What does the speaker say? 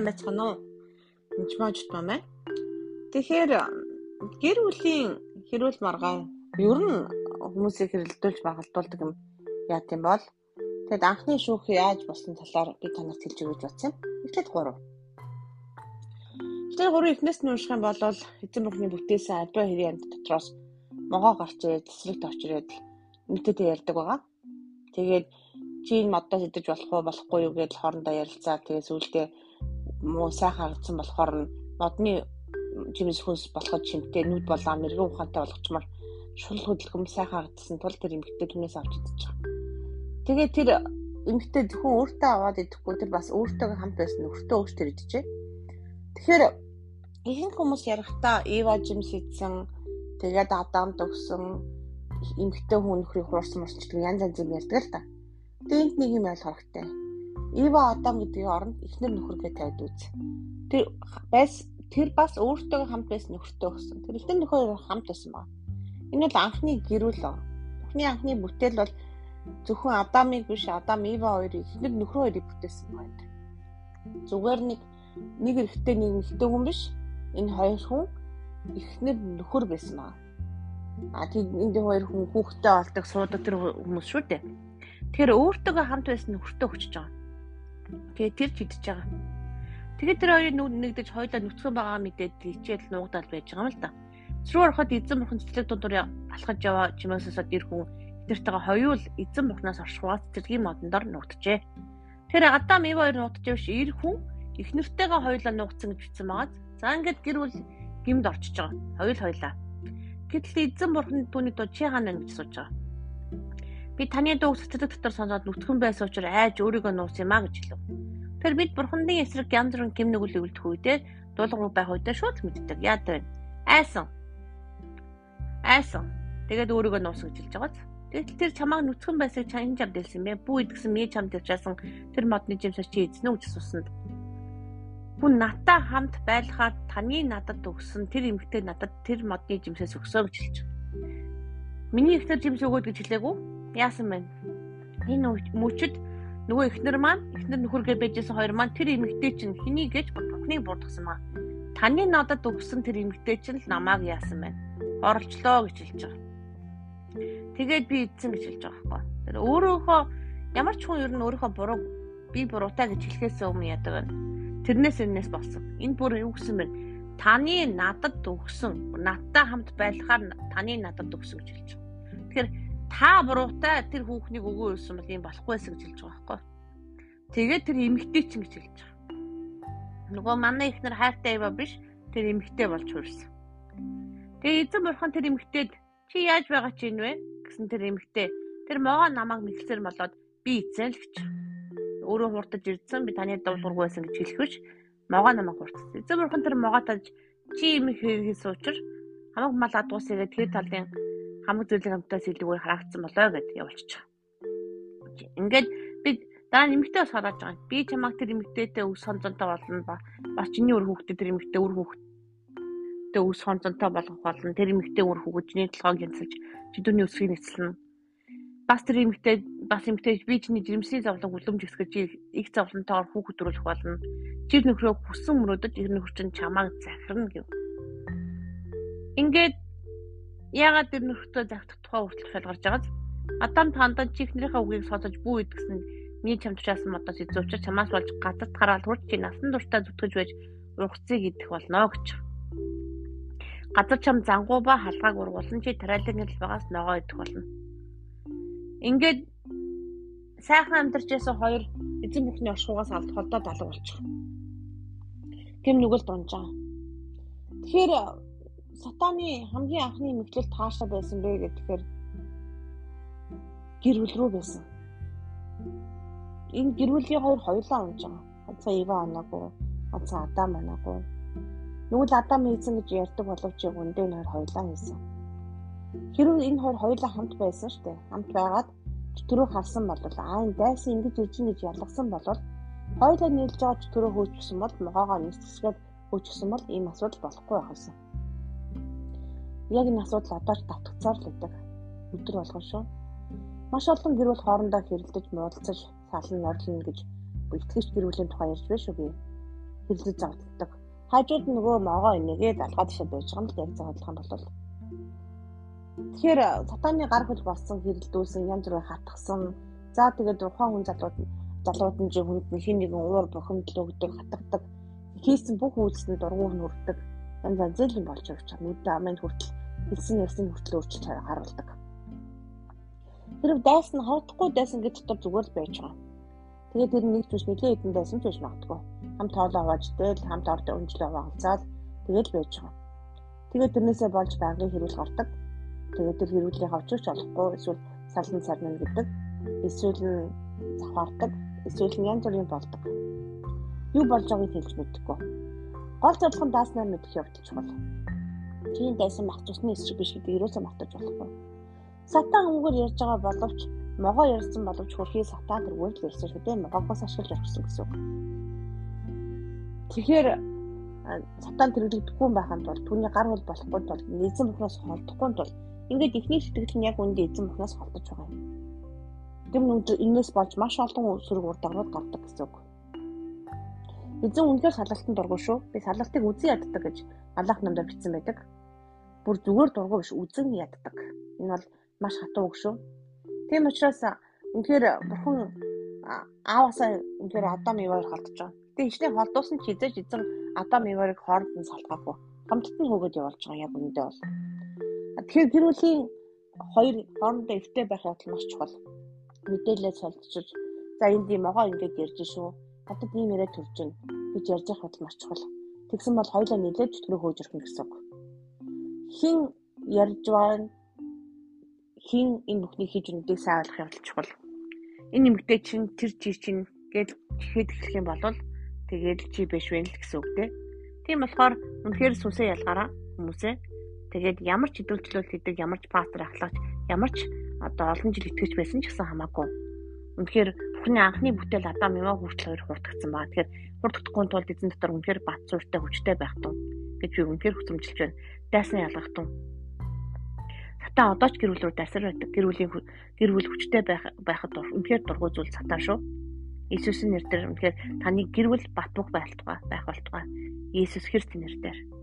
сайн байцгаана уу? Энд мажт маа. Тэгэхээр гэр бүлийн хэрүүл маргаан ер нь хүмүүсийг хэрэлдүүлж багалдуулдаг юм яа гэм бол тэгэд анхны шүүх яаж болсон талаар би танарт хэлж өгч бодсон. Эхлээд 3. Тэгэхээр 3 эхнээс нь унших юм бол эзэн бурхны бүтээсэн альва хэрийн амьд дотроос могоо гарч ирээд эсрэгт очирээд мэдээд ярьдаг байгаа. Тэгээд чи энэ модоос идэж болох уу болохгүй юу гэж хоорондоо ярилцаа. Тэгээд сүүлдээ муу сайхан харагдсан болохоор нь модны жимс хүнс болоход чимтэй нүд болоо мэрэгэн ухаантай болгочмоор шул хөдөлгөм сайхан харагдсан тул тэр эмгтээ түнээс авч идэж байгаа. Тэгээд тэр эмгтээ зөвхөн өөртөө аваад идэхгүй тэр бас өөртөө хамт байсан нөхөртөө өөртөө идэжээ. Тэгэхээр ихэнх хүмүүс ярихдаа Ива Жимс идсэн тэгээд Адам төгсөн эмгтээ хүн нөхрийг хуурсан мөрчдөг янз янз юм ярьдаг л та. Дэнт нэг юм ойлгох хэрэгтэй. Ива Адам гэдгийг оронд эхнэр нөхөр гэж тавьд үз. Тэр байс тэр бас өөртөө хамт байсан нөхөртөө өгсөн. Тэр эхнэр нөхөр хамт байсан ба. Энэ бол анхны гэрүүл. Эхний анхны бүтээл бол зөвхөн Адамыг биш Адам Ива хоёрыг эхнэр нөхрөө хоёрыг бүтээсэн байна. Зүгээр нэг нэг эрэгтэй нэг эмэгтэй хүн биш. Энэ хоёр хүн эхнэр нөхөр байсан ба. А тийм энэ хоёр хүн хүүхдтэй болдог суудаг тэр хүмүүс шүү дээ. Тэгэхээр өөртөөгөө хамт байсан нөхөртөө хүчж байгаа. Тэгээ тэр ч идэж байгаа. Тэгээд тэр хоёрын нүд нэгдэж хоёлаа нүцгэн байгаа мэдээд хичээл нуугдаал байж байгаа юм л да. Зүрх ороход эзэн бурхан цэцлэг дундуур алхаж яваа чимээсээ ир хүн тэртэйгээ хоёул эзэн бурханаас оршихуус зэргийн модондор нуугджээ. Тэр Адам Ив хоёр нуугдж биш ир хүн их нэртэйгээ хоёлаа нуугцсан гэж бичсэн байгааз. За ингээд гэр бүл гимд орчиж байгаа. Хоёул хоёлаа. Гэтэл эзэн бурхан түүний дуу чи хаана гэж сууж байгаа. Би таны дуу цэцэг дотор соноод нүтгэн байсан учраас айж өөрийгөө нууц юм а гэж хэлв. Тэр бид бурханы эсрэг янз бүрийн гим нүгэл өвлдөх үедээ дуулуур байх үедээ шууд мэддэг. Яад вэ? Айсан. Айсан. Тэгээд өөрийгөө нууц гэж хэлж байгааз. Тэгтэл тэр чамааг нүцгэн байсаг чанд чамд дэлсэн бэ? Бүү идгсэн ми чамд явчаасан тэр модны жимсэр чи эзнэ гэж асуусан. Хүн натаа хамт байлахаар таны надад өгсөн тэр эмгтэй надад тэр модны жимсээс өгсөө гэж хэлж. Миний ихтер жимс өгөөд гэж хэлээгүй яасан бэ? Энэ мөчөд нөгөө ихнэр маань ихнэр нөхөргээ байжсэн хоёр маань тэр эмэгтэй чинь хэний гэж бурхныг бурдгсан маа. Таны надад өгсөн тэр эмэгтэй чинь л намааг яасан байна. Орлчлоо гэж хэлж байгаа. Тэгээд би эзэн гэж хэлж байгаа байхгүй. Тэр өөрөөхөө ямар ч хүн ер нь өөрийнхөө буруу би буруутай гэж хэлэхээс өмнө яадаг байна. Тэрнээс энэс болсон. Энэ бүр юу гэсэн бэ? Таны надад өгсөн, надтай хамт байлахаар таны надад өгсөн гэж хэлж байгаа. Тэгэхээр та буруутай тэр хүүхнийг өгөө юусан бол юм болохгүй байсан гэж хэлж байгаа байхгүй. Тэгээд тэр эмэгтэй ч ингэж хэлж байгаа. Нөгөө манай ихнэр хайртай ива биш тэр эмэгтэй болж хуурсан. Тэгээд эзэн бурхан тэр эмэгтэйд чи яаж байгаа ч юм вэ гэсэн тэр эмэгтэй тэр могоо намайг мэдлсээр болоод би эзэн л гэж. Өөрөө хурдаж ирдсэн би таны дуулуургүй байсан гэж хэлэхвч могоо намайг хурцсан. Эзэн бурхан тэр могоо таж чи юм хийхээс учир хамаг мал адуусаа тэгээд тэр талын хамаг зүйлийн амтаас илүүгээр харагдсан болоо гэд явуулчих. Ингээд би даа нэмэгтэй бас хараад байгаа. Би чамаг тэр нэмэгтэйтэй өс сонцонтой болно ба бас чиний өр хүүхдээ тэр нэмэгтэй өр хүүхдээ өс сонцонтой болгох болно. Тэр нэмэгтэй өр хүүгжний толгойг янзалж чидүүний өсгийг нэцлэн. Бас тэр нэмэгтэй бас нэмэгтэй би чиний жирэмсний зовлон хүлэмж өсгөж их зовлонтойгоор хүүхэд төрүүлэх болно. Жир нөхрөө хүссэн мөрөөдөж ир нөхөр чинь чамааг захирна гэв. Ингээд Яагаад тэр нөхртөө загтах тухай хүртэл шалгарч байгааз Адам тандаа чихнэрийнхээ үгийг сонсож бүү идгсэн миний чамд чаасан модоос эзүүчээр чамаас болж газарт гараад хурц чи насан туршдаа зүтгэж байж ургацыг идэх болно гэж. Газар чам зангуу ба халгааг ургуулсан чи л байгаас ногоо идэх болно. Ингээд сайхан амьдарч байсан хоёр эзэн бүхний оршуугаас алд холдоод алга болчих. Тэм нүгэл дунжаа. Тэгэхээр сатаны хамгийн анхны мэдлэл таашаа байсан бэ гэхээр гэр бүл рүү байсан. Энэ гэр бүлийн хоёр хоёулаа унж байгаа. Хацаа Ива оноогүй, хацаа Адам оноогүй. Нүгэл Адам хийсэн гэж ярьдаг боловч үндэ энэ хоёр хоёулаа хийсэн. Хэрвээ энэ хоёр хоёулаа хамт байсан шүү дээ. Хамт байгаад төрөө харсан бол аа энэ дайсан ингэж ижин гэж ялгсан бол хоёулаа нийлж байгаа төрөө хөөчихсөн бол могоогоо нийцсгээд хөөчихсөн бол ийм асуудал болохгүй байх юмсан яг энэ асуудал одоо ч давтагцаар л байдаг. Өдөр болгон шүү. Маш олон гэр бүл хоорондоо хэрэлдэж муудалцаж салан норлно гэж итгэж гэр бүлийн тухай ярьж байна шүү би. хэрлэж завддаг. Хажууд нь нөгөө могоо инээгээд алгаад ишээ байж байгаа юм л яг задлах юм бол Тэгэхээр сатаны гар хөл болсон хэрэлдүүлсэн янз бүрийн хатгсан за тэгээд ухаан хүн залууд залууд нь жи хүнд нь хин нэгэн уур бухимдал өгдөг хатгадаг хийсэн бүх үйлсэнд дургуур нүрдэг янз янз зэлийн болж явж байгаа. Нүдэн амын хүртэл хэлсэн ярьсан хүртэл өөрчлөлт харуулдаг. Хэрэг дайсан хавдахгүй дайсан гэж дотор зүгээр л байж байгаа. Тэгээд тэр нэг ч нэлээд хэдэн дайсан ч байж магадгүй. Хамт хоолоо хувааждэл, хамт ордоо өнжлөө хаваалцаад тэгээд байж байгаа. Тэгээд тэрнээсээ болж байнгын хэрүүл гардаг. Тэгээд тэр хэрүүлийг авчирч олохгүй эсвэл салан сарна гэдэг. Эсвэл нь завхаардаг. Эсвэл нь янз бүрийн болдог. Юу болж байгааг хэлж мэдэхгүй. Гол зорилго нь дааснаар мэдэх явдал чухал. Тийм дайсан мах цусны эсрэг биш гэдэг юусаа мартаж болохгүй. Сатан хөнгөр ярьж байгаа боловч могоо ярьсан боловч хөрхий сатан тэргээр л ярьсан шүү дээ. Могоогоос ашиглаж орчихсон гэсэн үг. Тэгэхээр сатан тэргэлдэггүй байханд бол түүний гар хол болохгүй тул эзэн бухнаас холдохгүй тул ингээд ихний сэтгэл нь яг үндэ эзэн бухнаас холдож байгаа юм. Тэр нүд энэс болж маш олон сөрөг ур дагавар гардаг гэсэн үг. Эзэн үнэхээр салалтанд дургүй шүү. Би салалтыг үзэн яддаг гэж Аллах намдаа бичсэн байдаг. Бүр зүгээр дургүй биш үзэн яддаг. Энэ бол маш хатуу үг шүү. Тийм учраас үнэхээр бурхан аавасаа үнэхээр Адам Еваар халдж байгаа. Гэтэ хичнээн холдуулсан ч хизээж эзэн Адам Еварыг хооронд нь салтгаагүй. Хамтд нь хөөгд явуулж байгаа яг үүндээ бол. Тэгэхээр гэр бүлийн хоёр хоорондоо эвтэй байх явдал маш чухал. Мэдээлэл солилцож за энд ийм могоо ингэж ярьж шүү. Надад ийм яриа төрж байна гэж ярьж явах бодол маш чухал. Тэгсэн бол хоёлаа нэлээд чөтгөрөө хөөж ирэх гэсэн үг. Хин ярьж байна хин энэ бүхнийг хийж өгнөдийг сайн ойлгох явдал чухал. Энэ нэмэгтэй чинь тэр чи чинь гэж тэгэхэд эхлэх юм бол тэгээд чи биш вэ л гэсэн үг. Тийм болохоор үнэхээр сүнсээ ялгаараа хүмүүсээ Тэгээд ямар ч хөдөлгөөлөл хийдэг, ямар ч пастор ахлагч, ямар ч одоо олон жил итгэж байсан ч гэсэн хамаагүй. Үнэхээр бүхний анхны бүтээл Адам Ева хүртэл хоёр хурдгцсан баа. Тэгэхээр хурдгахгүй тулд эзэн дотор үнэхээр бат суурьтай хүчтэй байх тун гэж би үнэхээр хүсэмжилж байна. Дайснаа ялгах тун. Сатан одоо ч гэр бүл рүү дасар байдаг. Гэр бүлийн гэр бүл хүчтэй байх байхад үнэхээр дургүй зүйл сатан шүү. Иесусийн нэрээр үнэхээр таны гэр бүл бат бөх байлтугай байх болтугай. Иесус Христийн нэрээр